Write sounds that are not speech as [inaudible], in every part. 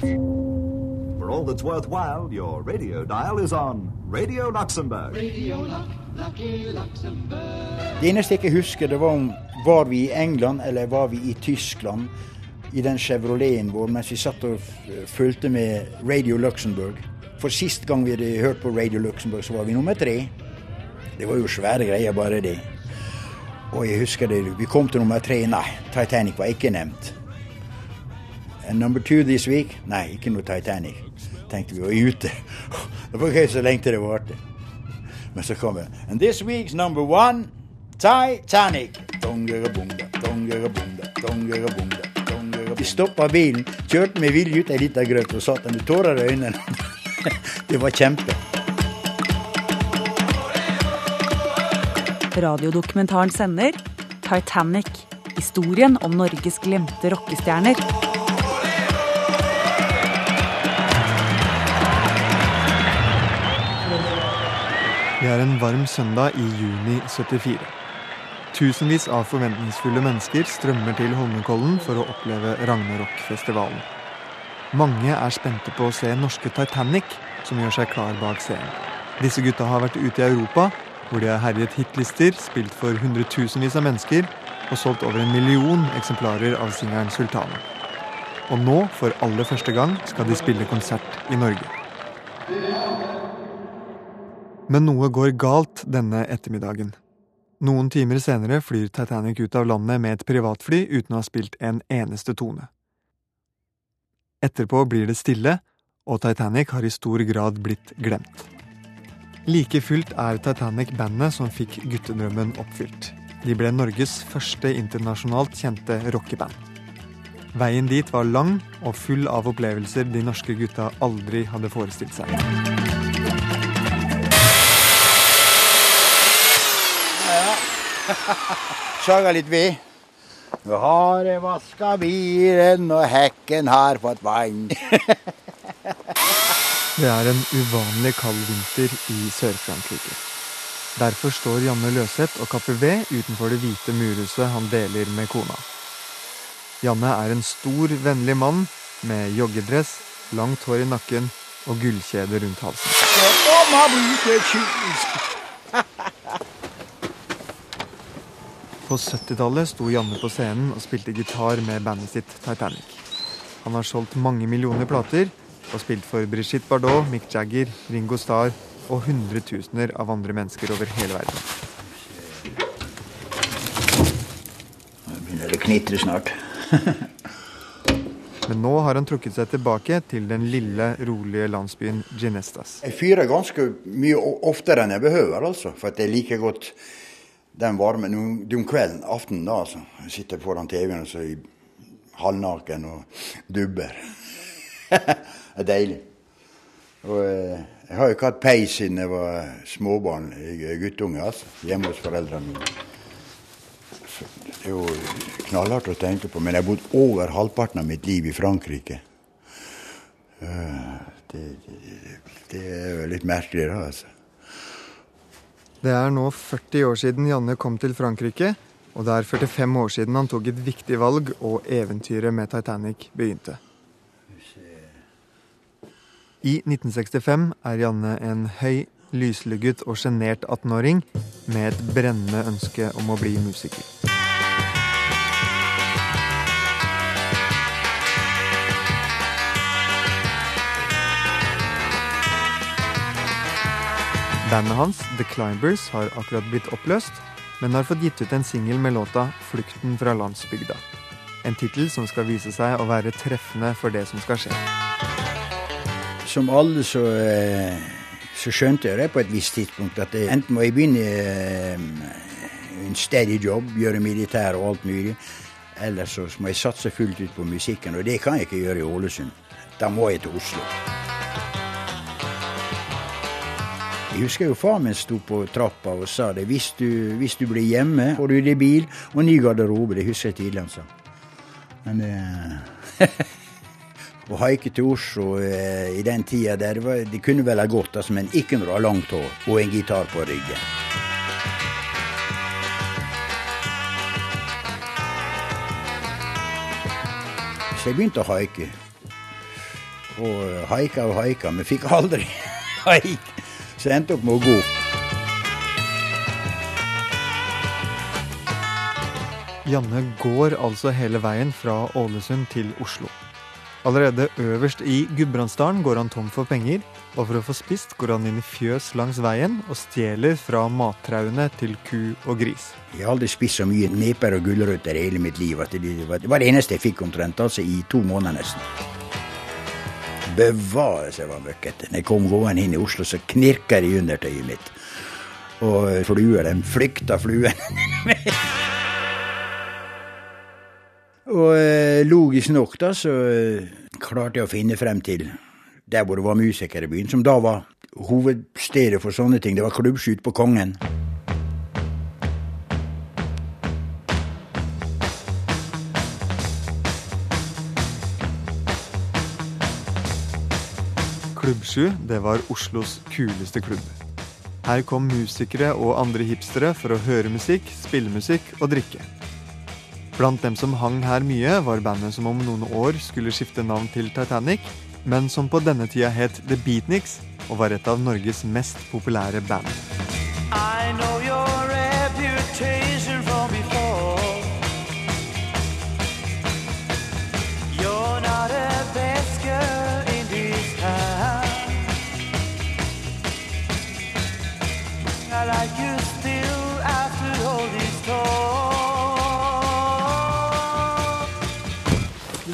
For all that's worthwhile, your radio dial is on Radio Luxembourg. Det eneste jeg ikke husker, det var om var vi i England eller var vi i Tyskland i den Chevroleten vår mens vi satt og fulgte med Radio Luxembourg. For sist gang vi hadde hørt på Radio Luxembourg, så var vi nummer tre. Det var jo svære greier, bare det. Og jeg husker det, vi kom til nummer tre. Nei, Titanic var ikke nevnt. And number two this week? Nei, ikke noe Titanic. Tenkte vi var ute. Det var gøy så lenge det varte. Men så kom det. And this week's number one, Titanic. Vi stoppa bilen, kjørte med vilje ut ei lita grøt og satt med tårer i øynene. [laughs] Det var kjempe. Radiodokumentaren sender Titanic. Historien om Norges glemte rockestjerner. Det er en varm søndag i juni 74. Tusenvis av forventningsfulle mennesker strømmer til Holmenkollen for å oppleve Ragnarok-festivalen. Mange er spente på å se norske Titanic, som gjør seg klar bak scenen. Disse gutta har vært ute i Europa, hvor de har herjet hitlister, spilt for hundretusenvis av mennesker og solgt over en million eksemplarer av singelen 'Sultanen'. Og nå, for aller første gang, skal de spille konsert i Norge. Men noe går galt denne ettermiddagen. Noen timer senere flyr Titanic ut av landet med et privatfly uten å ha spilt en eneste tone. Etterpå blir det stille, og Titanic har i stor grad blitt glemt. Like fullt er Titanic bandet som fikk guttedrømmen oppfylt. De ble Norges første internasjonalt kjente rockeband. Veien dit var lang og full av opplevelser de norske gutta aldri hadde forestilt seg. Saga litt ved. Nå har jeg vaska bilen, og hekken har fått vann. Det er en uvanlig kald vinter i Sør-Frankrike. Derfor står Janne Løseth og kapper ved utenfor det hvite murhuset han deler med kona. Janne er en stor, vennlig mann med joggedress, langt hår i nakken og gullkjede rundt halsen. På 70-tallet sto Janne på scenen og spilte gitar med bandet sitt Titanic. Han har solgt mange millioner plater og spilt for Brigitte Bardot, Mick Jagger, Ringo Starr og hundretusener av andre mennesker over hele verden. Nå begynner det å knitre snart. [laughs] Men nå har han trukket seg tilbake til den lille, rolige landsbyen Ginestas. Jeg fyrer ganske mye oftere enn jeg behøver, altså. For at jeg liker godt den varmen om- kvelden, aftenen da, altså. Jeg sitter foran TV-en og så jeg halvnaken og dubber. [laughs] det er deilig. Og eh, jeg har jo ikke hatt peis siden jeg var småbarn, guttunge, altså. Hjemme hos foreldrene mine. Det er jo knallhardt å tenke på, men jeg har bodd over halvparten av mitt liv i Frankrike. Eh, Det, det, det er jo litt merkelig, da, altså. Det er nå 40 år siden Janne kom til Frankrike, og det er 45 år siden han tok et viktig valg og eventyret med Titanic begynte. I 1965 er Janne en høy, lyslugget og sjenert 18-åring med et brennende ønske om å bli musiker. Bandet hans, The Climbers, har akkurat blitt oppløst, men har fått gitt ut en singel med låta 'Flukten fra landsbygda'. En tittel som skal vise seg å være treffende for det som skal skje. Som alle så, eh, så skjønte jeg det på et visst tidspunkt at jeg enten må jeg begynne eh, en steady jobb, gjøre militær og alt mulig, eller så må jeg satse fullt ut på musikken, og det kan jeg ikke gjøre i Ålesund. Da må jeg til Oslo. Jeg husker jo far min sto på trappa og sa det. Hvis du, hvis du blir hjemme, får du deg bil og ny garderobe. Det husker jeg tidligere han sa. Men eh, [laughs] Å haike til Oslo eh, i den tida der, det, var, det kunne vel ha gått, altså, men ikke når du har langt hår og en gitar på ryggen. Så jeg begynte å haike. Og haika og haika, men fikk aldri [laughs] haik. Jeg endte opp med å gå. Janne går altså hele veien fra Ålesund til Oslo. Allerede øverst i Gudbrandsdalen går han tom for penger, og for å få spist går han inn i fjøs langs veien og stjeler fra mattrauene til ku og gris. Jeg har aldri spist så mye neper og gulrøtter i hele mitt liv. At det var det eneste jeg fikk omtrent, altså i to måneder nesten. Bevare seg, var møkkete. Når jeg kom gående inn i Oslo, så knirka det i undertøyet mitt. Og fluer, de flykta fluen. [laughs] Og eh, logisk nok da, så eh, klarte jeg å finne frem til der hvor det var musikere i byen, som da var hovedstedet for sånne ting. Det var klubbskyt på Kongen. Klubb 7, det var Oslos kuleste klubb. Her kom musikere og andre hipstere for å høre musikk, spille musikk og drikke. Blant dem som hang her mye, var bandet som om noen år skulle skifte navn til Titanic, men som på denne tida het The Beatniks og var et av Norges mest populære band. I know your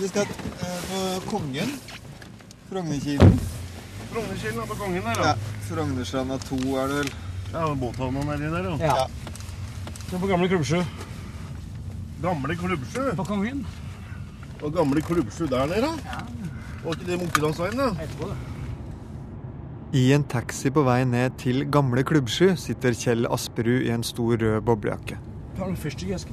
Vi skal på Kongen. Frognerkilen. Frognerkilen er på Kongen der, Ja, Frognerstranda 2 er det vel. Ja, båthavna nedi der, ja. Ja. Så på gamle Klubbsjø. Gamle Klubbsjø? På Kongen. Og gamle Klubbsjø der nede? da? Ja. Var ikke det Munkedalsveien, da? Etterpå, det. I en taxi på vei ned til Gamle Klubbsju sitter Kjell Asperud i en stor rød boblejakke. Har du fyrstikkeske?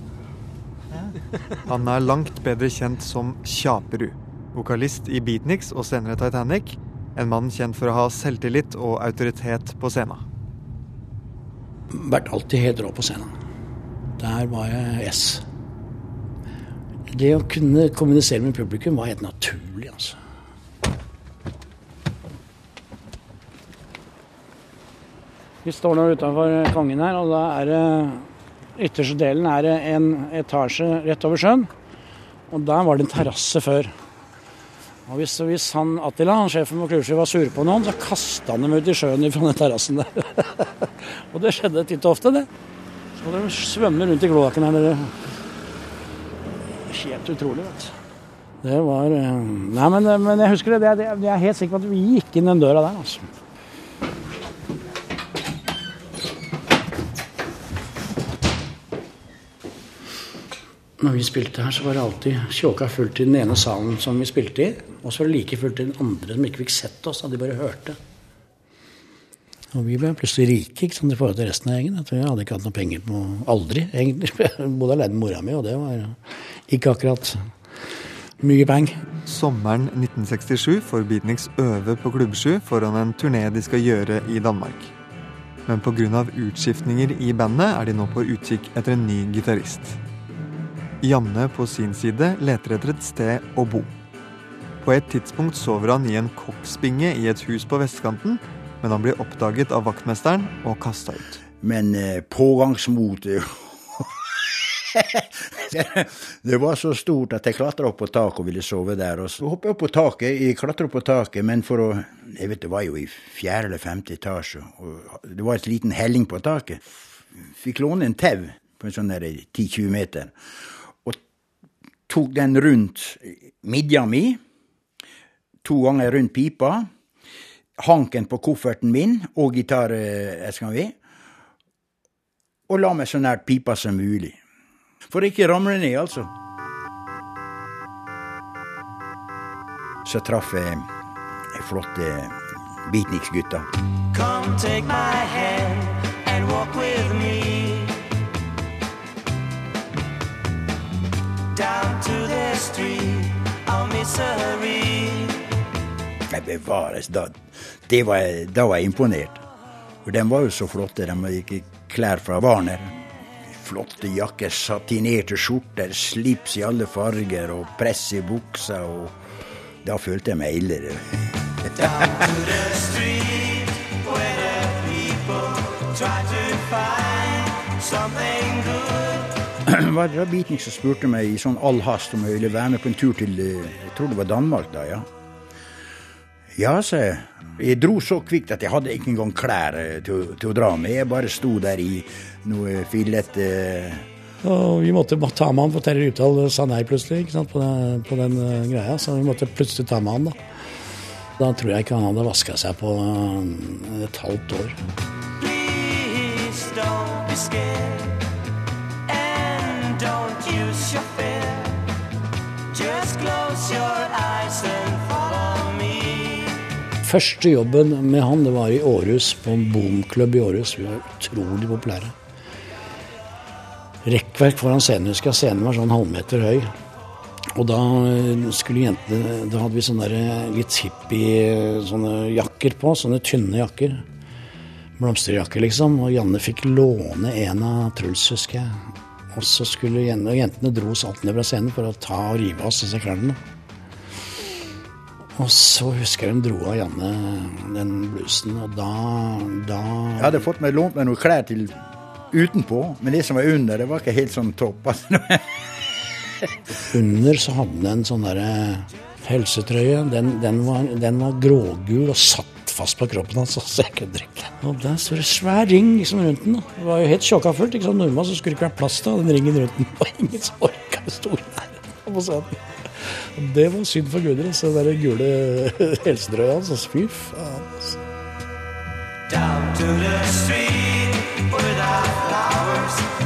[laughs] Han er langt bedre kjent som Kjaperud, vokalist i Beatniks og senere Titanic. En mann kjent for å ha selvtillit og autoritet på scenen. Vært alltid helt rå på scenen. Der var jeg S. Det å kunne kommunisere med publikum var helt naturlig, altså. Vi står nå utenfor Kongen her, og da er det ytterste delen er en etasje rett over sjøen. Og der var det en terrasse før. Og hvis, hvis han Attila, han sjefen på Klubbsky, var sur på noen, så kasta han dem ut i sjøen fra den terrassen der. [laughs] og det skjedde titt og ofte, det. Så må de svømme rundt i kloakken her, dere. Helt utrolig, vet du. Det var eh, Nei, men, men jeg husker det. Jeg er helt sikker på at vi gikk inn den døra der, altså. Når vi spilte her, så var det alltid tjåka fullt i den ene salen som vi spilte i. Og så var det like fullt i den andre som ikke fikk sett oss, da de bare hørte. Og vi ble plutselig rike ikke sant, i forhold til resten av gjengen. Jeg hadde ikke hatt noe penger på Aldri, egentlig. [laughs] Jeg bodde alene med mora mi, og det var ikke akkurat mye penger. Sommeren 1967 får Beatniks øve på Klubbsju foran en turné de skal gjøre i Danmark. Men pga. utskiftninger i bandet er de nå på utkikk etter en ny gitarist. Janne på sin side leter etter et sted å bo. På et tidspunkt sover han i en koksbinge i et hus på vestkanten, men han blir oppdaget av vaktmesteren og kasta ut. Men eh, pågangsmotet [laughs] Det var så stort at jeg klatra opp på taket og ville sove der. Og så hoppet jeg opp på taket. Jeg klatra opp på taket, men for å Jeg vet det var jo i fjerde eller femte etasje, og det var et liten helling på taket. Fikk låne en tau på en sånn 10-20 meter, tok den rundt midja mi. To ganger rundt pipa. Hanken på kofferten min og gitareska mi. Og la meg så nært pipa som mulig. For ikke ramle ned, altså. Så traff jeg flotte beatniks-gutta. Come take my hand and walk with street of misery. Nei, bevares, da, var, da var jeg imponert. For de var jo så flotte. De gikk i klær fra Warner. Flotte jakker, satinerte skjorter, slips i alle farger og press i buksa og Da følte jeg meg ille. Det var det som spurte meg i sånn all hast om jeg ville være med på en tur til eh, Jeg tror det var Danmark da, ja. Ja, sa jeg. Jeg dro så kvikt at jeg hadde ikke engang klær eh, til, til å dra med. Jeg bare sto der i noe fillete Og vi måtte ta med han, for Terje Rypdal sa nei plutselig ikke sant, på den, på den eh, greia. Så vi måtte plutselig ta med han, da. Da tror jeg ikke han hadde vaska seg på eh, et halvt år. Please don't be scared Første jobben med han, det var i Århus, på en boomklubb i Århus. Vi var utrolig populære. Rekkverk foran scenen, husker jeg. Scenen var sånn halvmeter høy. Og da eh, skulle jentene Da hadde vi sånne der, eh, litt hippie sånne jakker på. Sånne tynne jakker. Blomsterjakker, liksom. Og Janne fikk låne en av Truls, husker jeg. Og så skulle jentene, og jentene dro oss alltid ned fra scenen for å ta og rive oss disse klærne. Og så husker jeg de dro av Janne den blusen, og da, da Jeg hadde fått meg lånt meg noen klær til utenpå, men det som var under, det var ikke helt sånn topp. [laughs] Altså. Under så hadde den en sånn derre helsetrøye. Den, den, var, den var grågul og satt fast på kroppen hans, så jeg kunne drikke. Og der står det svær ring liksom rundt den. da. Det var jo helt sjokka fullt. ikke sant? Normalt så skulle det ikke være plass til den ringen rundt den. [laughs] Og ingen som orka Det var synd for Gudrun, så den der gule [laughs] helsetrøya hans. altså, Fy faen. altså. Down to the street without flowers,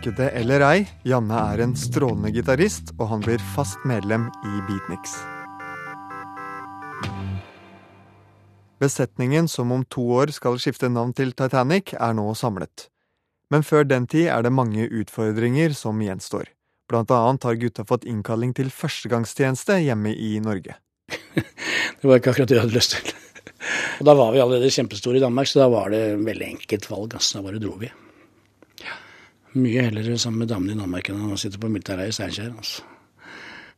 Møkkete eller ei, Janne er en strålende gitarist, og han blir fast medlem i Beatniks. Besetningen som om to år skal skifte navn til Titanic, er nå samlet. Men før den tid er det mange utfordringer som gjenstår. Blant annet har gutta fått innkalling til førstegangstjeneste hjemme i Norge. [laughs] Det var ikke akkurat det jeg hadde lyst til. [laughs] Og da var vi allerede kjempestore i Danmark, så da var det et veldig enkelt valg. Altså. Da bare dro vi. Mye heller sammen med damene i Danmark enn å sitte på militæret i Steinkjer. Altså.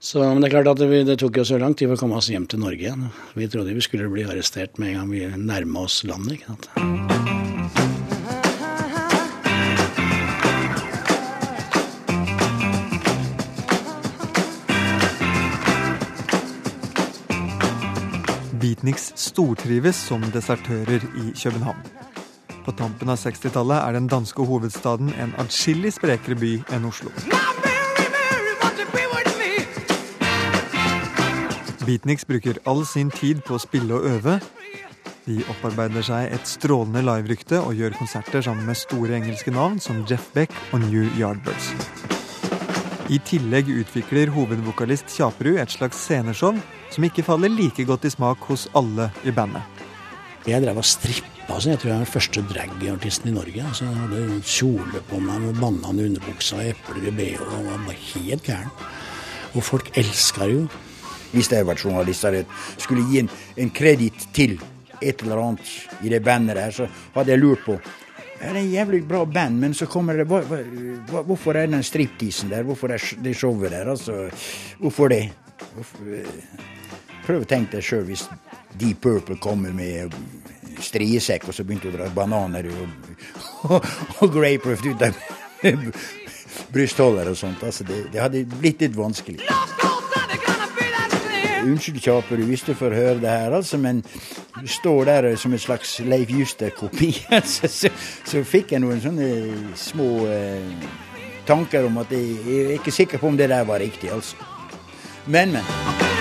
Så, men det er klart at vi, det tok jo så lang tid for å komme oss hjem til Norge igjen. Vi trodde vi skulle bli arrestert med en gang vi nærma oss landet. ikke sant? Beatniks stortrives som desertører i København. På tampen av 60-tallet er den danske hovedstaden en atskillig sprekere by enn Oslo. Beatniks bruker all sin tid på å spille og øve. De opparbeider seg et strålende liverykte og gjør konserter sammen med store engelske navn som Jeff Beck og New Yardbirds. I tillegg utvikler hovedvokalist Kjaperud et slags sceneshow som ikke faller like godt i smak hos alle i bandet. Jeg drev og strippa. Altså. Jeg tror jeg er den første dragartisten i Norge. Altså, jeg hadde kjole på meg med banan i underbuksa og epler i bh. Jeg var bare helt gæren. Og folk elska jo. Hvis jeg var journalist og skulle gi en, en kreditt til et eller annet i det bandet der, så hadde jeg lurt på det er en jævlig bra band, men så kommer det hva, hva, Hvorfor er den stripteasen der? Hvorfor er det showet der? Altså, hvorfor det? Hvorfor, eh, prøv å tenke deg sjøl hvis Deep Purple kommer med striesekk, og så begynte å dra bananer og, og, og grapefruit ut av brystholder og sånt. Altså, det, det hadde blitt litt vanskelig. Unnskyld, Kjaperud, hvis du får høre det her, altså, men du står der som en slags Leif Juster-kopi. [laughs] Altså, så, så fikk jeg noen sånne små eh, tanker om at jeg, jeg er ikke sikker på om det der var riktig, altså. Men, men.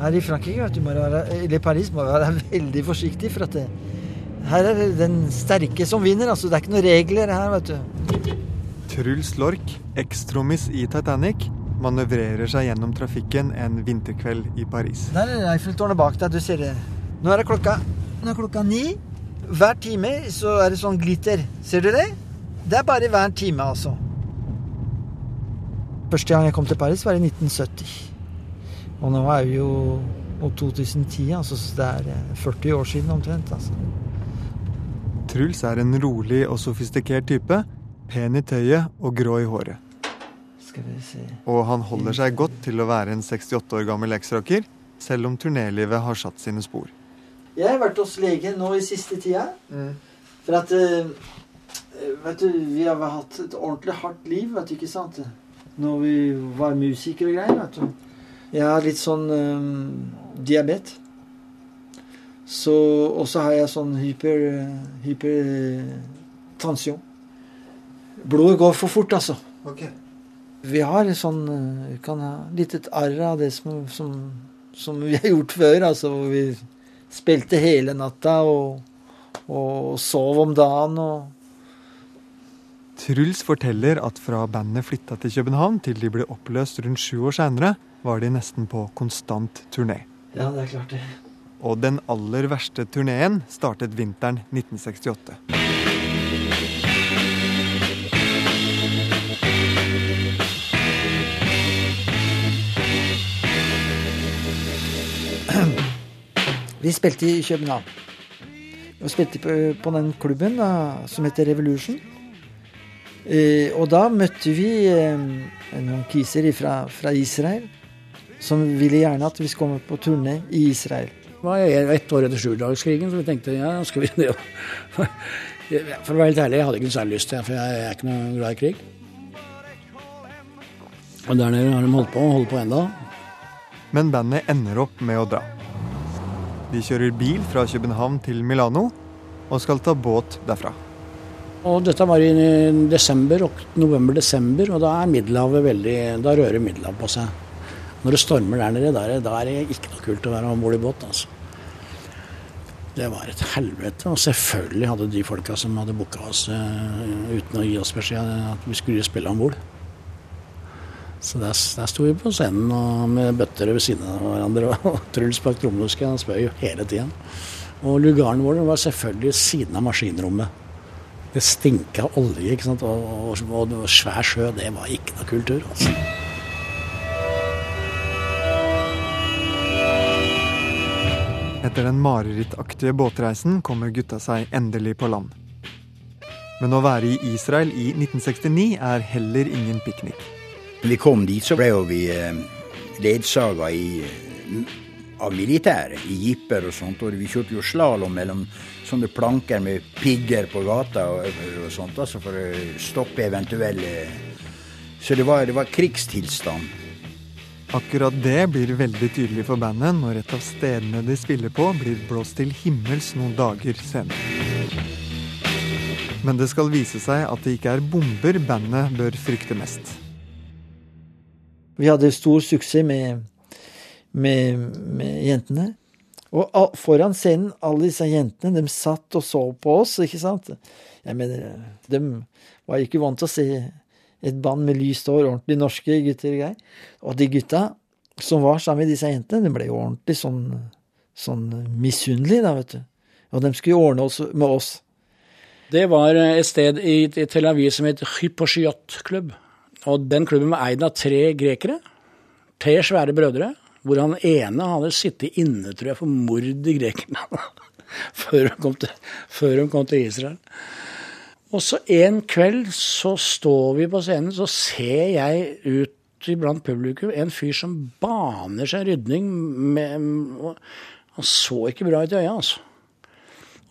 Her i Frankrike, vet du, må være, eller i Paris, må du være [laughs] veldig forsiktig. For at det, her er det den sterke som vinner. altså Det er ikke noen regler her, vet du. Truls Lork, ekstromis i Titanic, manøvrerer seg gjennom trafikken en vinterkveld i Paris. Der er Eiffeltårnet bak deg. Du ser det. Nå er det klokka, nå er klokka ni. Hver time så er det sånn glitter. Ser du det? Det er bare hver time, altså. Første gang jeg kom til Paris, var i 1970. Og nå er vi jo mot 2010. Altså, så det er eh, 40 år siden omtrent. altså. Truls er en rolig og sofistikert type. Pen i tøyet og grå i håret. Skal vi se Og han holder seg godt til å være en 68 år gammel eksrocker, selv om turnélivet har satt sine spor. Jeg har vært hos lege nå i siste tida. For at eh, Vet du, vi har hatt et ordentlig hardt liv, vet du, ikke sant? Når vi var musikere og greier, vet du. Jeg har litt sånn um, diabet. Så, og så har jeg sånn hyper, hypertensjon. Blodet går for fort, altså. Vi har en sånn eh, Vi kan ha litt et arr av det som, som, som vi har gjort før. Altså hvor vi spilte hele natta og, og sov om dagen. og Truls forteller at fra bandet flytta til København til de ble oppløst rundt sju år seinere, var de nesten på konstant turné. Ja, det er klart det. Og den aller verste turneen startet vinteren 1968. Vi spilte i København. Vi spilte på, den klubben da, som heter Revolution. Eh, og da møtte vi eh, noen kiser fra, fra Israel som ville gjerne at vi skulle komme på turné i Israel. Det var ett år etter sjudagerskrigen, så vi tenkte ja, skal vi det? [laughs] For å være helt ærlig, jeg hadde ikke noe særlig lyst til det, for jeg er ikke noe glad i krig. Og der nede har de holdt på og holder på enda. Men bandet ender opp med å dra. De kjører bil fra København til Milano og skal ta båt derfra. Og dette var i desember, november-desember, og da er Middelhavet veldig Da rører Middelhavet på seg. Når det stormer der nede, da er det, ikke noe kult å være om bord i båt. altså. Det var et helvete. Og selvfølgelig hadde de folka som hadde booka oss uh, uten å gi oss beskjed at vi skulle spille om bord. Så der, der sto vi på scenen og med bøtter ved siden av hverandre. [laughs] Og Truls bak trommehuske, spør spøy jo hele tiden. Og lugaren vår var selvfølgelig siden av maskinrommet. Det stinka olje, ikke sant. Og, og, og, og svær sjø, det var ikke noe kultur, altså. Etter den marerittaktige båtreisen kommer gutta seg endelig på land. Men å være i Israel i 1969 er heller ingen piknik. Vi kom dit, så ble jo vi eh, ledsaga i, av militæret, i jipper og sånt. Og vi kjørte jo slalåm mellom sånne planker med pigger på gata og, og sånt, altså for å stoppe eventuelle Så det var, det var krigstilstand. Akkurat det blir veldig tydelig for bandet når et av stedene de spiller på, blir blåst til himmels noen dager senere. Men det skal vise seg at det ikke er bomber bandet bør frykte mest. Vi hadde stor suksess med, med, med jentene. Og foran scenen, alle disse jentene, de satt og så på oss, ikke sant? Jeg mener, de var ikke vant til å se et band med lyst hår, ordentlig norske gutter og greier. Og de gutta som var sammen med disse jentene, de ble jo ordentlig sånn, sånn misunnelige, da, vet du. Og de skulle jo ordne oss med oss. Det var et sted i Tel Aviv som het Hyposhiot-klubb. Og den klubben var eid av tre grekere. Tre svære brødre. Hvor han ene hadde sittet inne, tror jeg, for mord i Grekenland. [laughs] før, kom til, før de kom til Israel. Og så en kveld så står vi på scenen, så ser jeg ut iblant publikum en fyr som baner seg rydning med Han så ikke bra ut i øya, altså.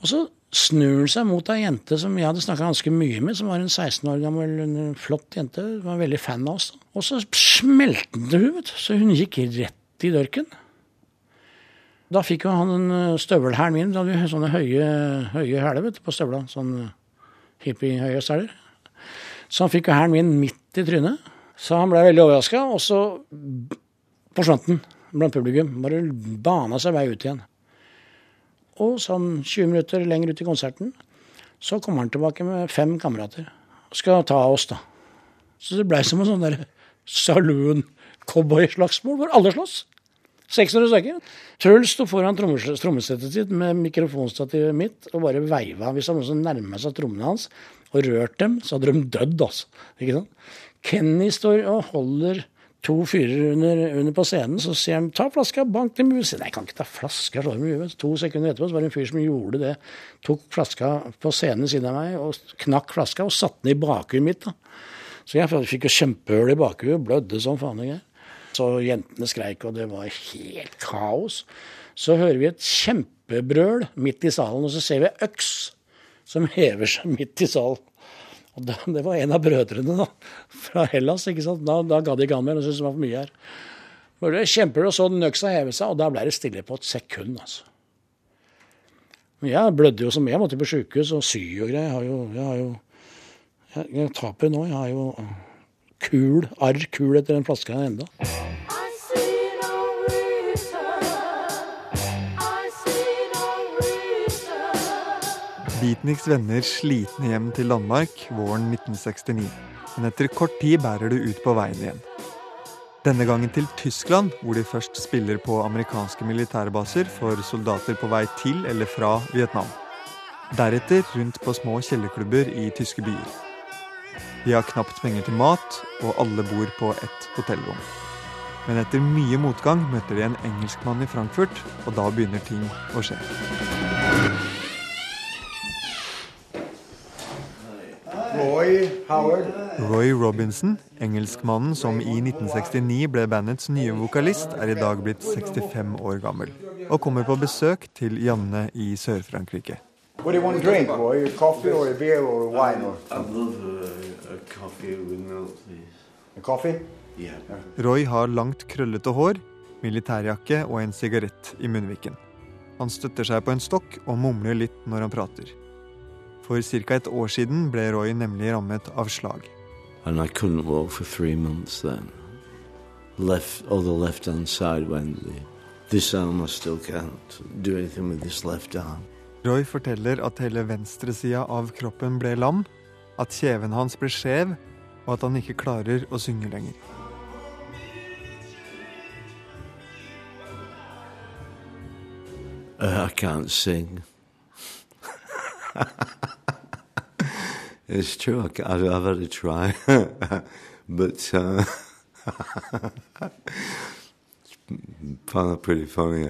Og så snur han seg mot ei jente som jeg hadde snakka ganske mye med, som var en 16 år gammel flott jente. Var veldig fan av oss. Og så smelte han hun, vet du. Så hun gikk rett i dørken. Da fikk jo han en støvelhæl min. Da hadde vi sånne høye, høye hæler på støvla. Sånn hippiehøye stæler. Så han fikk jo hælen min midt i trynet. Så han ble veldig overraska, og så forsvant den blant publikum. Bare bana seg vei ut igjen. Og sånn 20 minutter lenger ut i konserten, så kommer han tilbake med fem kamerater. Og skal ta oss, da. Så det blei som en sånn der saloon-cowboy-slagsmål, hvor alle slåss. 600 stykker. Truls sto foran trommesettet sitt med mikrofonstativet mitt og bare veiva. Hvis det var noen som nærma seg trommene hans og rørt dem, så hadde de dødd, altså. Ikke sant? Kenny står og holder to fyrer under, under på scenen, så sier han 'ta flaska, bank dem i huet'. Nei, jeg kan ikke ta flaska, slår dem i huet. To sekunder etterpå så var det en fyr som gjorde det. Tok flaska på scenen ved siden av meg og knakk flaska og satte den i bakhuet mitt. da. Så jeg fikk jo kjempehull i bakhuet, blødde som faen. ikke? Så jentene skreik, og det var helt kaos. Så hører vi et kjempebrøl midt i salen, og så ser vi øks som hever seg midt i salen. Og da, Det var en av brødrene da, fra Hellas. ikke sant? Da, da ga de ikke an mer de syntes det var for mye her. Men det kjemper, og så den øksa heve seg, og da ble det stille på et sekund. altså. Jeg blødde jo som jeg måtte på sjukehus og sy og greier. Jeg har jo, jeg, har jo jeg, jeg taper nå. Jeg har jo kul, arr kul etter den flaska enda. Beatniks vender slitne hjem til Danmark våren 1969. Men etter kort tid bærer det ut på veien igjen. Denne gangen til Tyskland, hvor de først spiller på amerikanske militærbaser for soldater på vei til eller fra Vietnam. Deretter rundt på små kjellerklubber i tyske byer. De har knapt penger til mat, og alle bor på ett hotellrom. Men etter mye motgang møter de en engelskmann i Frankfurt, og da begynner ting å skje. Roy Howard. Roy Robinson, engelskmannen som i 1969 ble bandets nye vokalist, er i dag blitt 65 år gammel og kommer på besøk til Janne i Sør-Frankrike. What do you want to drink, Roy? A coffee or a beer or a wine or I'd love a, a coffee with milk, please. a coffee? Yeah. Roy har langt, krøllete hår, militærjakke og en sigarett i munnviken. Han støtter seg på en stokk og mumler litt når han prater. For ca. et år siden ble Roy nemlig rammet av slag. And I couldn't walk for three months then. Left, all the left hand side went. The, this arm I still can't do anything with this left arm. Roy forteller at hele venstresida av kroppen ble lam, at kjeven hans ble skjev, og at han ikke klarer å synge lenger. I can't sing. it's true. I I've, I've had to try, but uh, [laughs] found that pretty funny.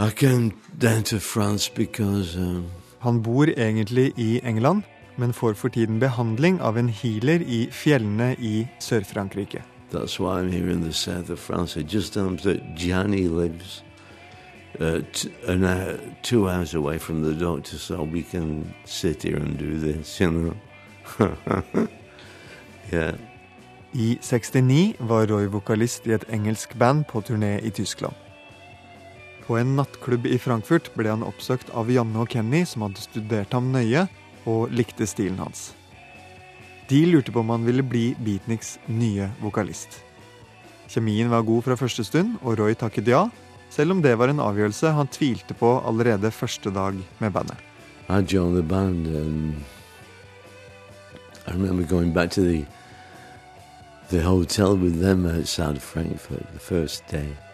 I came down to France because um, Han bor egentlig i England, men får for tiden behandling av en healer i fjellene i Sør-Frankrike. that's why I'm here in the south of France. I just that Johnny lives uh, an hour, two hours away from the doctor, so we can sit here and do this, you know. [laughs] yeah. I 69 var Roy vokalist i et engelsk band på turné i Tyskland. På en nattklubb i Frankfurt ble han oppsøkt av Janne og Kenny, som hadde studert ham nøye og likte stilen hans. De lurte på om han ville bli Beatniks nye vokalist. Kjemien var god fra første stund, og Roy takket ja, selv om det var en avgjørelse han tvilte på allerede første dag med bandet. I joined the band and I remember going back to the the hotel with Frankfurt the first day.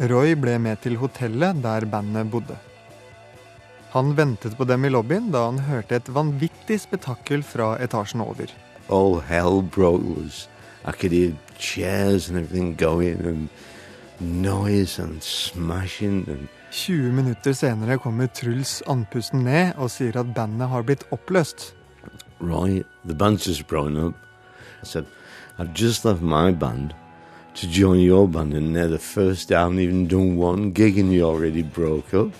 Roy ble med til hotellet der bandet bodde. Han ventet på dem i lobbyen da han hørte et vanvittig spetakkel fra etasjen over. All hell broke loose. I could hear chairs and everything going and noise and smashing and 20 minutter senere kommer Truls andpusten ned og sier at bandet har blitt oppløst. Roy, the band's just broken up. I said, I've just left my band to join your band, and they're the first I haven't even done one gig, and you already broke up.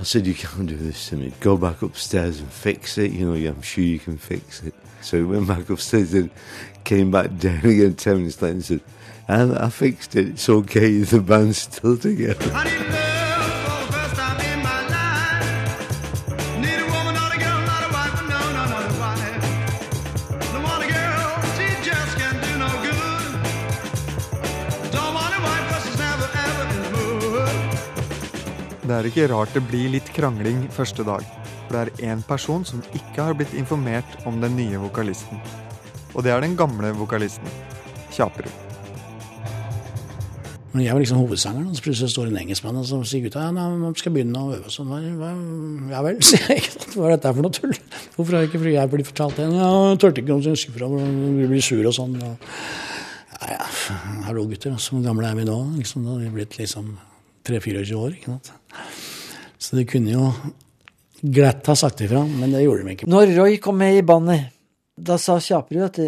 I said, You can't do this to me. Go back upstairs and fix it. You know, I'm sure you can fix it. So he went back upstairs and came back [laughs] down again 10 minutes later and said, and I fixed it. It's okay. [laughs] The band's still together. Det er ikke rart det blir litt krangling første dag. For det er én person som ikke har blitt informert om den nye vokalisten. Og det er den gamle vokalisten. Kjaperud. Men jeg var liksom hovedsangeren, så plutselig står en engelskmann og sier gutta ja, man skal begynne å øve sånn. Ja vel, [laughs] sier jeg. Hva er dette for noe tull? Hvorfor har ikke fordi jeg blitt fortalt det? Ja, jeg turte ikke å si fra, vi blir sur og sånn. Ja, ja, hallo gutter, så gamle er vi nå? Liksom, da har vi blitt liksom 3-24 år, ikke sant. Så de kunne jo glatt ha sagt ifra, men det gjorde de ikke. Når Roy kom med i bandet, da sa Kjaperud at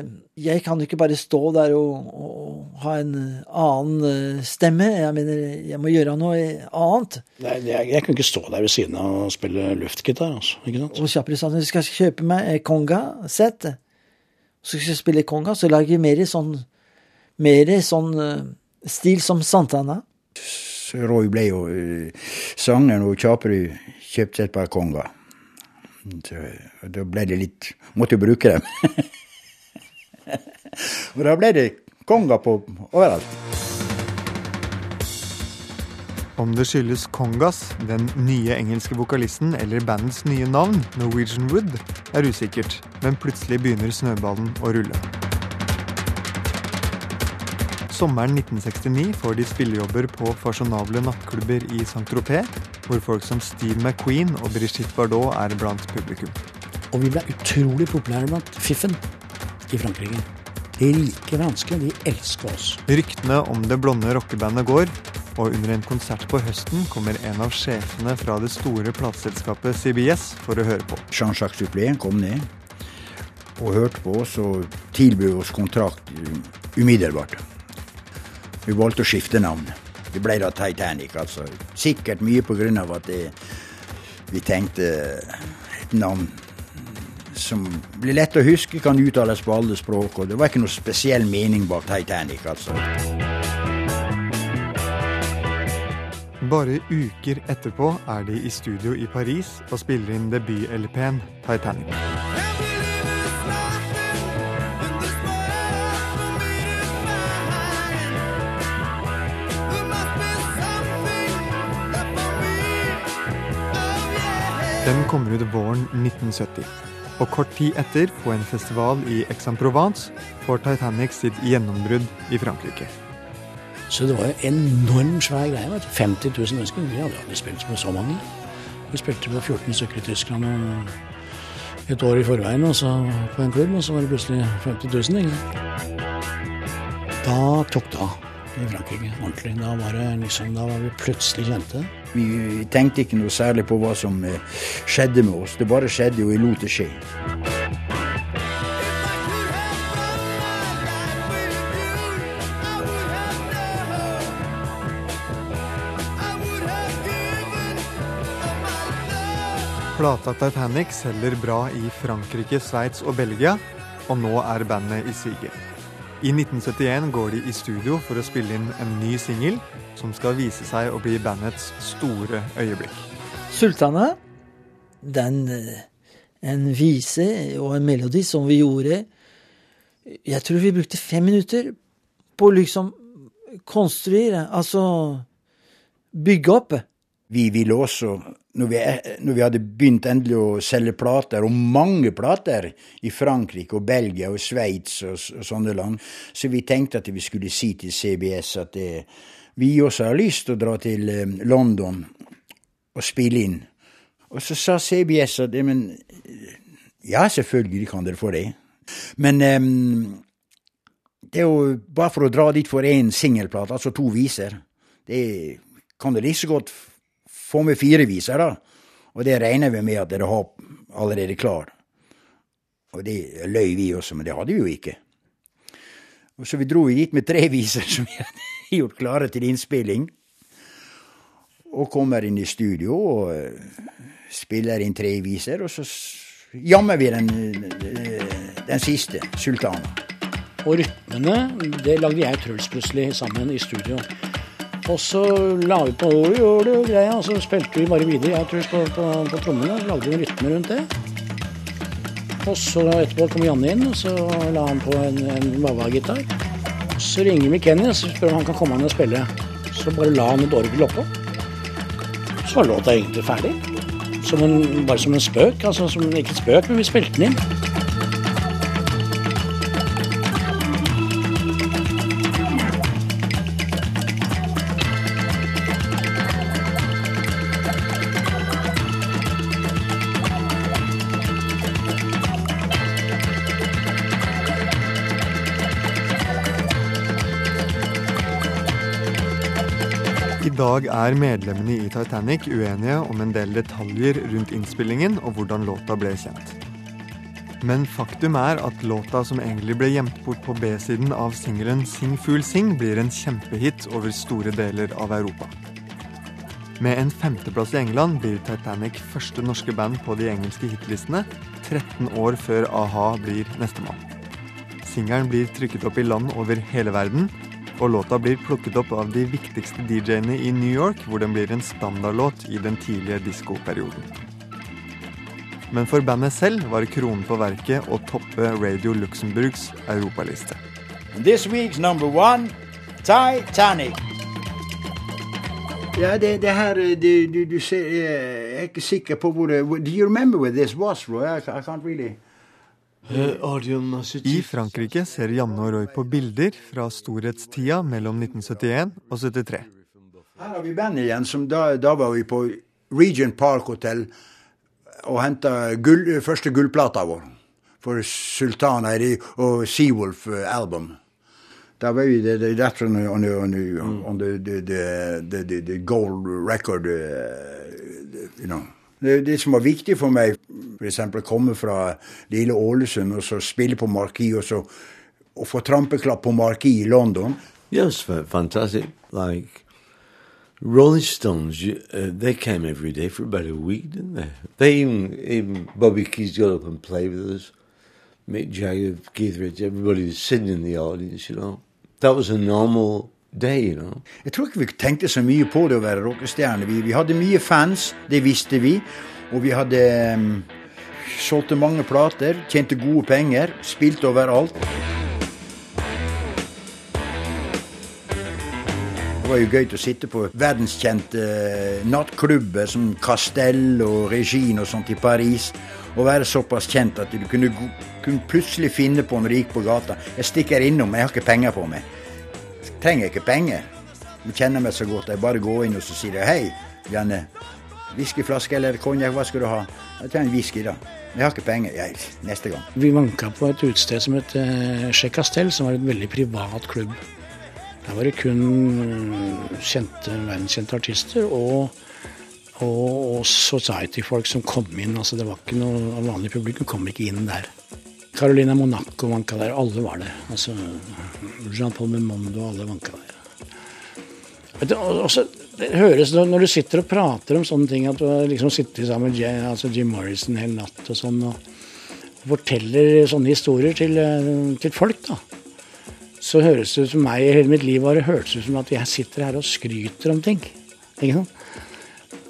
jeg kan jo ikke bare stå der og, og ha en annen eh, stemme. Jeg mener, jeg må gjøre noe annet. Nei, jeg, jeg kunne ikke stå der ved siden av og spille luftgitar, altså. Ikke sant? Og Kjaperud sa at du skal kjøpe meg konga-sett. Så skal jeg spille konga, så lager vi mer i sånn, mer i sånn eh, stil som Santana. Roy ble jo uh, sangeren, og Kjaperud kjøpte et par konger. Så, da ble det litt Måtte jo bruke dem. [laughs] og da ble det konger på overalt. Om det skyldes Kongas, den nye engelske vokalisten, eller bandets nye navn, Norwegian Wood, er usikkert, men plutselig begynner snøballen å rulle. Sommeren 1969 får de spillejobber på fasjonable nattklubber i Saint-Tropez, hvor folk som Steve McQueen og Brigitte Bardot er blant publikum. Og vi ble utrolig populære blant fiffen i Frankrike. De rike franske, de elsker oss. Ryktene om det blonde rockebandet går, og under en konsert på høsten kommer en av sjefene fra det store plateselskapet CBS for å høre på. Jean-Jacques Duplé kom ned og hørte på oss og tilbød oss kontrakt um, umiddelbart. Vi valgte å skifte navn. Det ble da Titanic, altså. Sikkert mye på grunn av at det, vi tenkte et navn som blir lett å huske, kan uttales på alle språk, og det var ikke noe spesiell mening bak Titanic, altså. Bare uker etterpå er de i studio i Paris og spiller inn debut-LP-en Titanic. Den kommer ut våren 1970. Og kort tid etter, på en festival i Aix-en-Provence, får Titanic sitt gjennombrudd i Frankrike. Så det var jo enormt enorm svær greie. vet du. 50 000 mennesker. Vi hadde aldri spilt med så mange. Vi spilte med 14 stykker i Tyskland et år i forveien og så på en klubb, og så var det plutselig 50 000. Ikke? Da tok det av i Frankrike ordentlig. Da var, det liksom, da var vi plutselig kjente. Vi tenkte ikke noe særlig på hva som eh, skjedde med oss. Det bare skjedde, og vi lot det skje. Plata Titanic selger bra i Frankrike, Sveits og Belgia, og nå er bandet i siget. I 1971 går de i studio for å spille inn en ny singel, som skal vise seg å bli bandets store øyeblikk. Sultana, den eh, en vise og en melodi som vi gjorde Jeg tror vi brukte fem minutter på å liksom konstruere, altså bygge opp. Vi ville også, når vi, når vi hadde begynt endelig å selge plater, og mange plater i Frankrike og Belgia og Sveits og, og sånne land, så vi tenkte at vi skulle si til CBS at det, vi også har lyst til å dra til eh, London og spille inn. Og så sa CBS at ja, men, ja, selvfølgelig kan dere få det. Men um, det er jo bare for å dra dit for én singelplate, altså to viser. Det kan dere like så godt f- få med fire viser, da. Og det regner vi med at dere har allerede klar. Og det løy vi også, men det hadde vi jo ikke. Og Så vi dro dit med tre [laughs] viser som vi hadde gjort klare til innspilling. Og kommer inn i studio og eh, spiller inn tre viser, og så jammer vi den, eh, den siste, 'Sultana'. Og rytmene, det lagde jeg og Truls plutselig sammen i studio. Og så la vi på «Oi, gjør og greia, og så spilte vi bare videre, jeg tror, på, på, på trommene. og Lagde en rytme rundt det. Og så etterpå kom Janne inn, og så la han på en, en Wawa-gitar. Så ringer vi Kenny og spør om han kan komme han og spille. Så bare la han et orgel oppå. Så var låta egentlig ferdig. Som en, bare som en spøk. altså som, Ikke spøk, men vi spilte den inn. Dag er medlemmene i Titanic uenige om en del detaljer rundt innspillingen og hvordan låta ble kjent. Men faktum er at låta som egentlig ble gjemt bort på B-siden av singelen Sing Fool Sing, blir en kjempehit over store deler av Europa. Med en femteplass i England blir Titanic første norske band på de engelske hitlistene, 13 år før a-ha blir nestemann. Singelen blir trykket opp i land over hele verden, og låta blir plukket opp av de viktigste DJ-ene i New York, hvor den blir en standardlåt i den tidlige diskoperioden. Men for bandet selv var kronen på verket å toppe Radio Luxemburgs europaliste. This week's number one, Titanic. Ja, det, det her du, du, du ser, Jeg er ikke sikker på hvor det Do you remember where this was, Roy? I, I can't really I Frankrike ser Janne og Roy på bilder fra storhetstida mellom 1971 og 73. Her har vi bandet igjen, som da, da var vi på Regent Park Hotel og henta gull, første gullplata vår for Sultan Eiri og Seawolf eh, album. Da var vi det, det, that's on, on, on, on the, the, the, the, the, the gold record, uh, you know. Det, det som var viktig for meg, f.eks. å komme fra lille Ålesund og så spille på Marquis, og så å få trampeklapp på Marquis i London Yes, fantastic. Like Rolling Stones, you, uh, they came every day for about a week, didn't they? They even, even Bobby Keys got up and played with us. Mick Jagger, Keith Richards, everybody was sitting in the audience, you know. That was a normal day, da? Jeg tror ikke vi tenkte så mye på det å være rockestjerne. Vi, vi hadde mye fans, det visste vi. Og vi hadde um, solgte mange plater, tjente gode penger, spilte overalt. Det var jo gøy å sitte på verdenskjente eh, nattklubber som Castell og Regine og sånt i Paris. Og være såpass kjent at du kunne, kunne plutselig finne på når du gikk på gata. Jeg stikker innom, jeg har ikke penger på meg. Trenger ikke penger. Du kjenner meg så godt. Jeg bare går inn og så sier jeg, hei, Janne. Whiskyflaske eller konjakk, hva skal du ha? Jeg trenger whisky, da. Jeg har ikke penger. Jeg, neste gang. Vi vanka på et utested som het eh, Chez Castel, som var et veldig privat klubb. Der var det kun eh, kjente, verdenskjente artister og, og, og society-folk som kom inn. Altså det var ikke noe vanlig publikum kom ikke inn der. Carolina Monaco vanka der, alle var det. Altså Jean-Paul Belmondo, alle vanka der. Du, også, det høres Når du sitter og prater om sånne ting, at du liksom sittet sammen med Jim, altså Jim Morrison hele natt og sånn, og forteller sånne historier til, eh, til folk, da. Så høres det ut som meg i hele mitt liv har det ut som at jeg sitter her og skryter om ting. Ikke sant?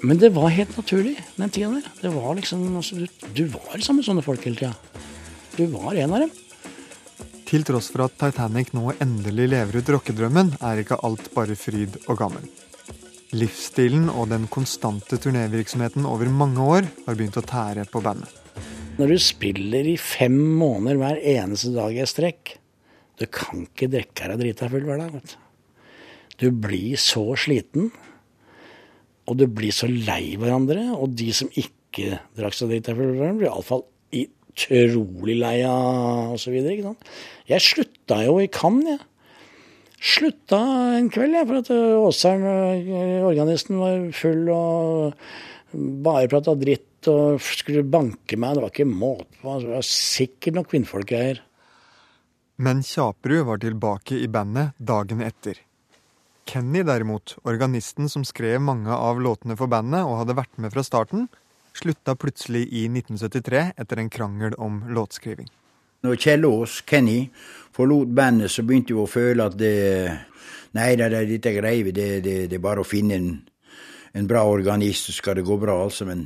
Men det var helt naturlig den tida der. Det var liksom, altså, du, du var sammen med sånne folk hele tida. Du var en av dem. Til tross for at Titanic nå endelig lever ut rockedrømmen, er ikke alt bare fryd og gammen. Livsstilen og den konstante turnévirksomheten over mange år har begynt å tære på bandet. Når du spiller i fem måneder hver eneste dag i et strekk, du kan ikke drikke deg drita full hver dag. vet du. Du blir så sliten, og du blir så lei hverandre. Og de som ikke drakk seg drita full blir iallfall utrolig lei av osv. Jeg slutta jo i Cannes, jeg. Slutta en kveld, jeg, for at Åsern, eh, organisten, var full og bare prata dritt og skulle banke meg. Det var ikke måte på. Det var sikkert noen kvinnfolkgreier. Men Kjaperud var tilbake i bandet dagen etter. Kenny derimot, organisten som skrev mange av låtene for bandet og hadde vært med fra starten, slutta plutselig i 1973 etter en krangel om låtskriving. Når Kjell Aas, Kenny, forlot bandet, så begynte vi å føle at det Nei, det, dette greier vi. Det, det, det er bare å finne en, en bra organist, så skal det gå bra, altså. Men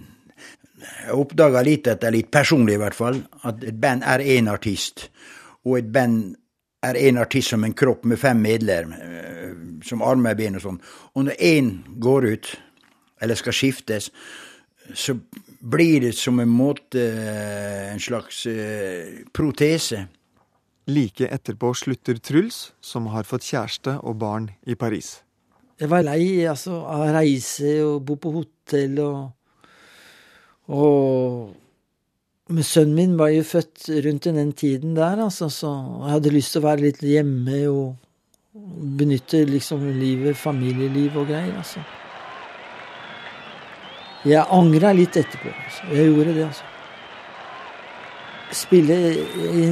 jeg oppdaga litt etter litt personlig, i hvert fall, at et band er én artist. Og et band er én artist som en kropp med fem medlemmer, eh, som armer, ben og sånn. Og når én går ut, eller skal skiftes, så blir det som en måte eh, en slags eh, protese. Like etterpå slutter Truls, som har fått kjæreste og barn i Paris. Jeg var lei altså, av å reise og bo på hotell og Og Men sønnen min var jo født rundt i den tiden der, altså, så jeg hadde lyst til å være litt hjemme og, Benytte liksom livet, familieliv og greier, altså. Jeg angra litt etterpå. Altså. Jeg gjorde det, altså. Spille i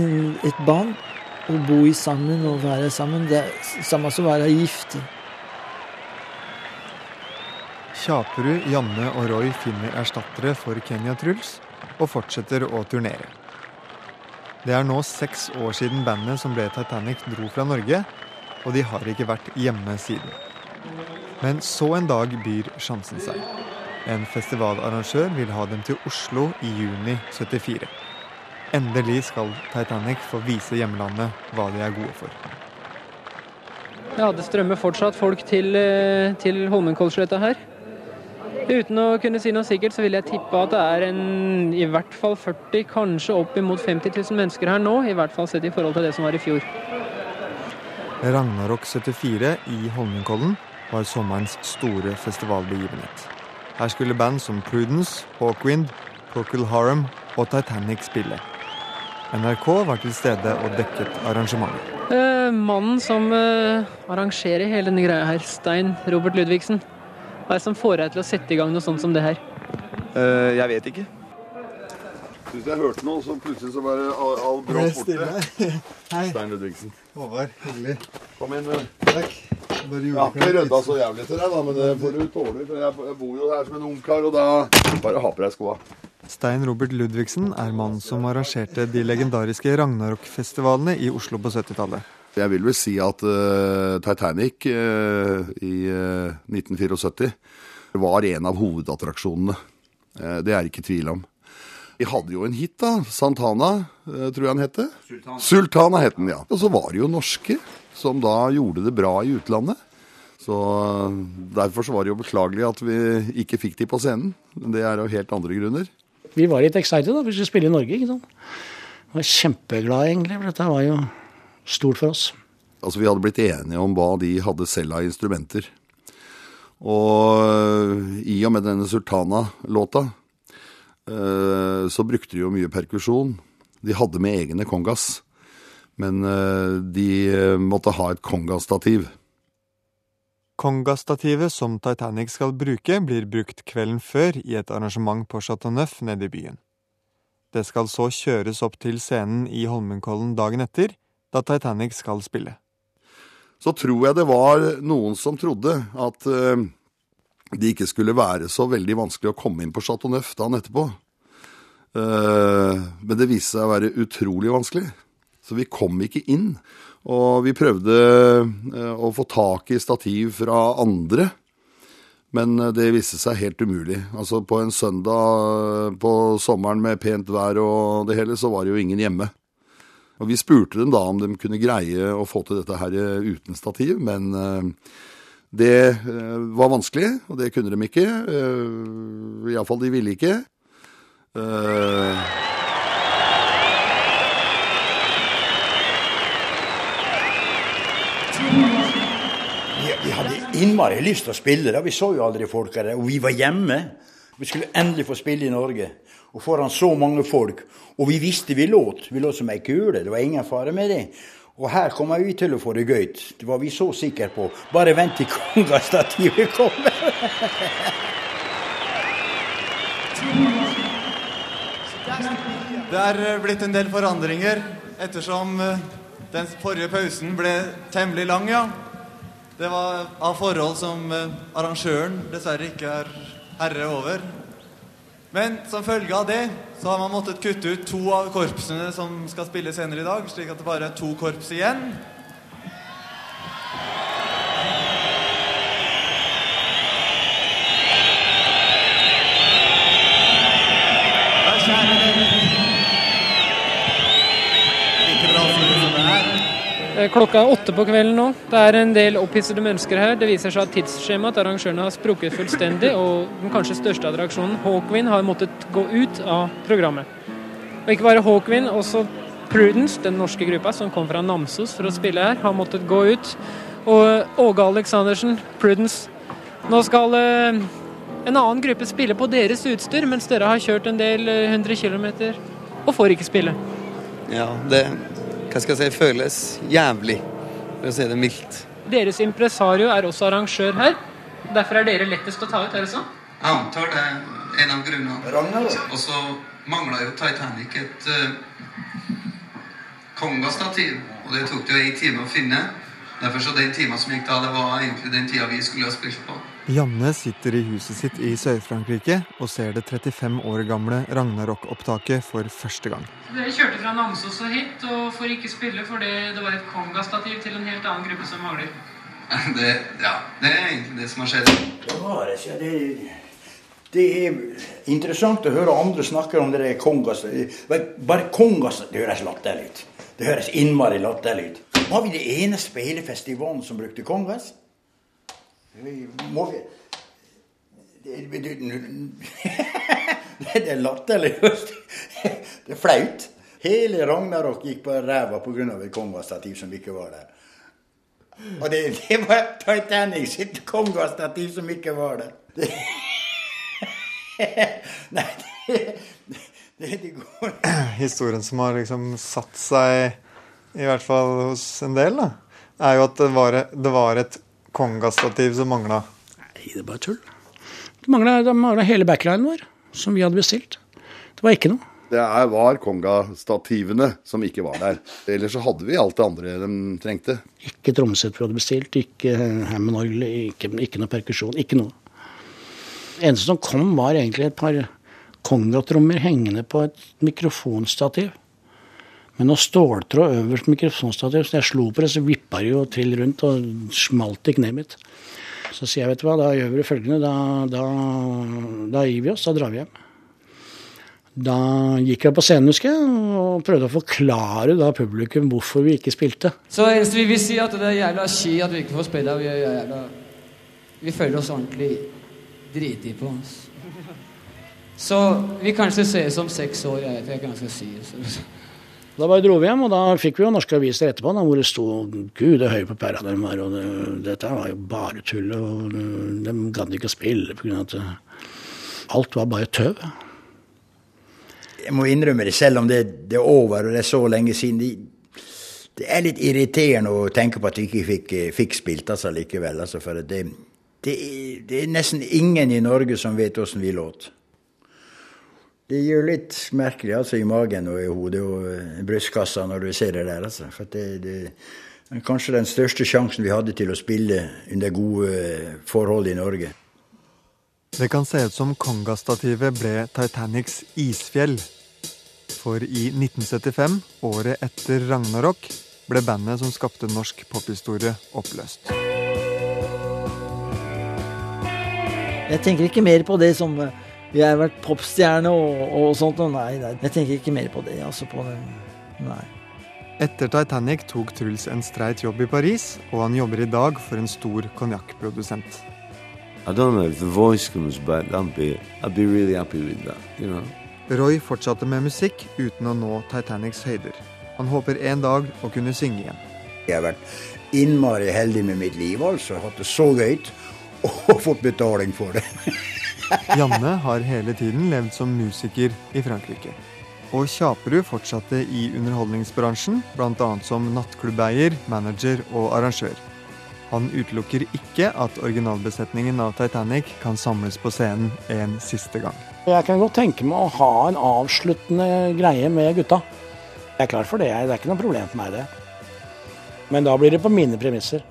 et band og bo i sammen og være sammen, det er samme som å være gift. Kjaperud, Janne og Roy finner erstattere for Kenya Truls og fortsetter å turnere. Det er nå seks år siden bandet som ble Titanic dro fra Norge, og de har ikke vært hjemme siden. Men så en dag byr sjansen seg. En festivalarrangør vil ha dem til Oslo i juni 74. Endelig skal Titanic få vise hjemlandet hva de er gode for. Ja, det strømmer fortsatt folk til, eh, til Holmenkollsletta her. Uten å kunne si noe sikkert, så vil jeg tippe at det er en, i hvert fall 40, kanskje opp imot 50 000 mennesker her nå. I hvert fall sett i forhold til det som var i fjor. Ragnarok 74 i Holmenkollen var sommerens store festivalbegivenhet. Her skulle band som Prudence, Hawkwind, Procol Harum og Titanic spille. NRK var til stede og dekket arrangementet. Eh, mannen som eh, arrangerer hele denne greia her, Stein Robert Ludvigsen. Hva er det som får deg til å sette i gang noe sånt som det her? Eh, jeg vet ikke. Syns jeg hørte noe, så plutselig så var det all, all stille. borte. [laughs] Hei. Stein Ludvigsen. Håvard, hyggelig. Kom inn. eh. Takk. Jeg har ikke rydda så jævlig til deg, da, men det får du tåle. For jeg, bor jo her som en ungkar, og da bare ha på deg skoa. Stein Robert Ludvigsen er mannen som arrangerte de legendariske Ragnarok-festivalene i Oslo på 70-tallet. Jeg vil vel si at uh, Titanic uh, i uh, 1974 var en av hovedattraksjonene. Eh, det er ikke tvil om. Vi hadde jo en hit, da. Santana, eh, tror jeg han het. Sultana. Sultana het den, ja. Og så var det jo norske som da gjorde det bra i utlandet. Så eh, Derfor så var det jo beklagelig at vi ikke fikk de på scenen. Det er av helt andre grunner. Vi var litt excited da, vi skulle spille i Norge. ikke sant? Jeg var kjempeglad, egentlig, for dette var jo stort for oss. Altså Vi hadde blitt enige om hva de hadde selv av instrumenter. Og øh, i og med denne Sultana-låta øh, så brukte de jo mye perkusjon. De hadde med egne kongas, men øh, de øh, måtte ha et kongastativ. Kongastativet som Titanic skal bruke, blir brukt kvelden før i et arrangement på Chateau Neuf nede i byen. Det skal så kjøres opp til scenen i Holmenkollen dagen etter, da Titanic skal spille. Så tror jeg det var noen som trodde at øh, det ikke skulle være så veldig vanskelig å komme inn på Chateau Neuf dagen etterpå. Eh, men det viste seg å være utrolig vanskelig. Så vi kom ikke inn. Og vi prøvde eh, å få tak i stativ fra andre. Men eh, det viste seg helt umulig. Altså På en søndag eh, på sommeren med pent vær og det hele, så var det jo ingen hjemme. Og Vi spurte dem da om de kunne greie å få til dette her uten stativ, men det var vanskelig, og det kunne de ikke. Iallfall de ville ikke. Vi, vi hadde innmari lyst til å spille, da. vi så jo aldri folk her. Og vi var hjemme. Vi skulle endelig få spille i Norge. Og foran så mange folk. Og vi visste vi låt. Vi låt som ei kule. Det var ingen fare med det. Og her kommer vi til å få det gøy. Det var vi så sikre på. Bare vent til kongastativet kommer. Det er blitt en del forandringer ettersom eh, den forrige pausen ble temmelig lang, ja. Det var av forhold som eh, arrangøren dessverre ikke er herre over. Men som følge av det så har man måttet kutte ut to av korpsene som skal spille senere i dag, slik at det bare er to korps igjen. Klokka er åtte på kvelden nå. Det er en del opphissede mennesker her. Det viser seg at tidsskjemaet til arrangørene har sprukket fullstendig, og den kanskje største attraksjonen, Hawkwind, har måttet gå ut av programmet. Og ikke bare Hawkwind, også Prudence, den norske gruppa som kom fra Namsos for å spille her, har måttet gå ut. Og Åge Aleksandersen, Prudence, nå skal eh, en annen gruppe spille på deres utstyr, mens dere har kjørt en del eh, hundre kilometer og får ikke spille. Ja, det hva skal jeg si, føles jævlig, for å si det mildt. Deres impresario er også arrangør her. Derfor er dere lettest å ta ut, er det sånn? Jeg antar det er en av grunnene. Og så mangla jo Titanic et uh, kongastativ, og det tok det jo en time å finne. Derfor så den timen som gikk da, det var egentlig den tida vi skulle ha spilt på. Janne sitter i huset sitt i Sør-Frankrike og ser det 35 år gamle Ragnarok-opptaket for første gang. Dere kjørte fra Namsos og hit og får ikke spille fordi det var et Konga-stativ til en helt annen gruppe som mangler. [laughs] Det, ja, det er egentlig det som har skjedd. Det var det, det, det er interessant å høre andre snakke om det der kongas. Bare kongas det høres latterlig ut. Det høres innmari latterlig ut. Var vi det eneste på hele festivalen som brukte kongas? Må vi det er latterlig. Det er flaut. Hele Ragnarok gikk på ræva pga. et kongastativ som ikke var der. Og det, det var Titanic sitt kongastativ som ikke var der. Det, [laughs] nei, det, det, det går Historien som har liksom satt seg, i hvert fall hos en del, da, er jo at det var, det var et kongastativ som mangla. Nei, det er bare tull. Det mangla, det hele backlinen vår, som vi hadde bestilt. Det var ikke noe. Det var kongastativene som ikke var der. Ellers så hadde vi alt det andre de trengte. Ikke trommesett vi hadde bestilt, ikke Hammond-orgel, ikke, ikke noe perkusjon, ikke noe. Det eneste som kom, var egentlig et par kongatrommer hengende på et mikrofonstativ. Med noe ståltråd øverst på mikrofonstativet, så jeg slo på det, så vippa det jo til rundt og smalt i kneet mitt. Så sier jeg, vet du hva, da gjør vi følgende, da, da, da gir vi oss, da drar vi hjem. Da gikk jeg på scenen, husker jeg, og prøvde å forklare da publikum hvorfor vi ikke spilte. Så eneste vi vil si, at det er jævla ski at vi ikke får spille. Vi, er jævla, vi føler oss ordentlig driti på oss. Så vi kanskje ses om seks år, jeg vet ikke jeg jeg skal si. Så. Da bare dro vi hjem, og da fikk vi jo norske aviser etterpå da, hvor det sto 'Gud, det er høy på pæra dem her', og det, dette var jo bare tull, og de gadd ikke å spille pga. at alt var bare tøv. Jeg må innrømme det, selv om det, det er over og det er så lenge siden. Det, det er litt irriterende å tenke på at vi ikke fikk, fikk spilt altså likevel. Altså, for det, det, det er nesten ingen i Norge som vet åssen vi låt. Det gjør litt merkelig altså, i magen og i hodet og i brystkassa når du ser det der. Altså. For det, det er kanskje den største sjansen vi hadde til å spille under gode forhold i Norge. Det kan se ut som Kongastativet ble Titanics isfjell. For i 1975, året etter Ragnarok, ble bandet som skapte norsk pophistorie, oppløst. Jeg tenker ikke mer på det som vi har vært popstjerne og, og sånt. Og nei, nei, jeg tenker ikke mer på det. Altså på den, nei. Etter Titanic tok Truls en streit jobb i Paris, og han jobber i dag for en stor konjakkprodusent. I don't know if the voice comes back. I'd be, I'd be really happy with that, you know. Roy fortsatte med musikk uten å nå Titanics høyder. Han håper en dag å kunne synge igjen. Jeg har vært innmari heldig med mitt liv, altså. Hatt det så gøy og fått betaling for det. [laughs] Janne har hele tiden levd som musiker i Frankrike. Og Kjaperud fortsatte i underholdningsbransjen, bl.a. som nattklubbeier, manager og arrangør. Han utelukker ikke at originalbesetningen av Titanic kan samles på scenen en siste gang. Jeg kan godt tenke meg å ha en avsluttende greie med gutta. Jeg er klar for det, det er ikke noe problem for meg det. Men da blir det på mine premisser.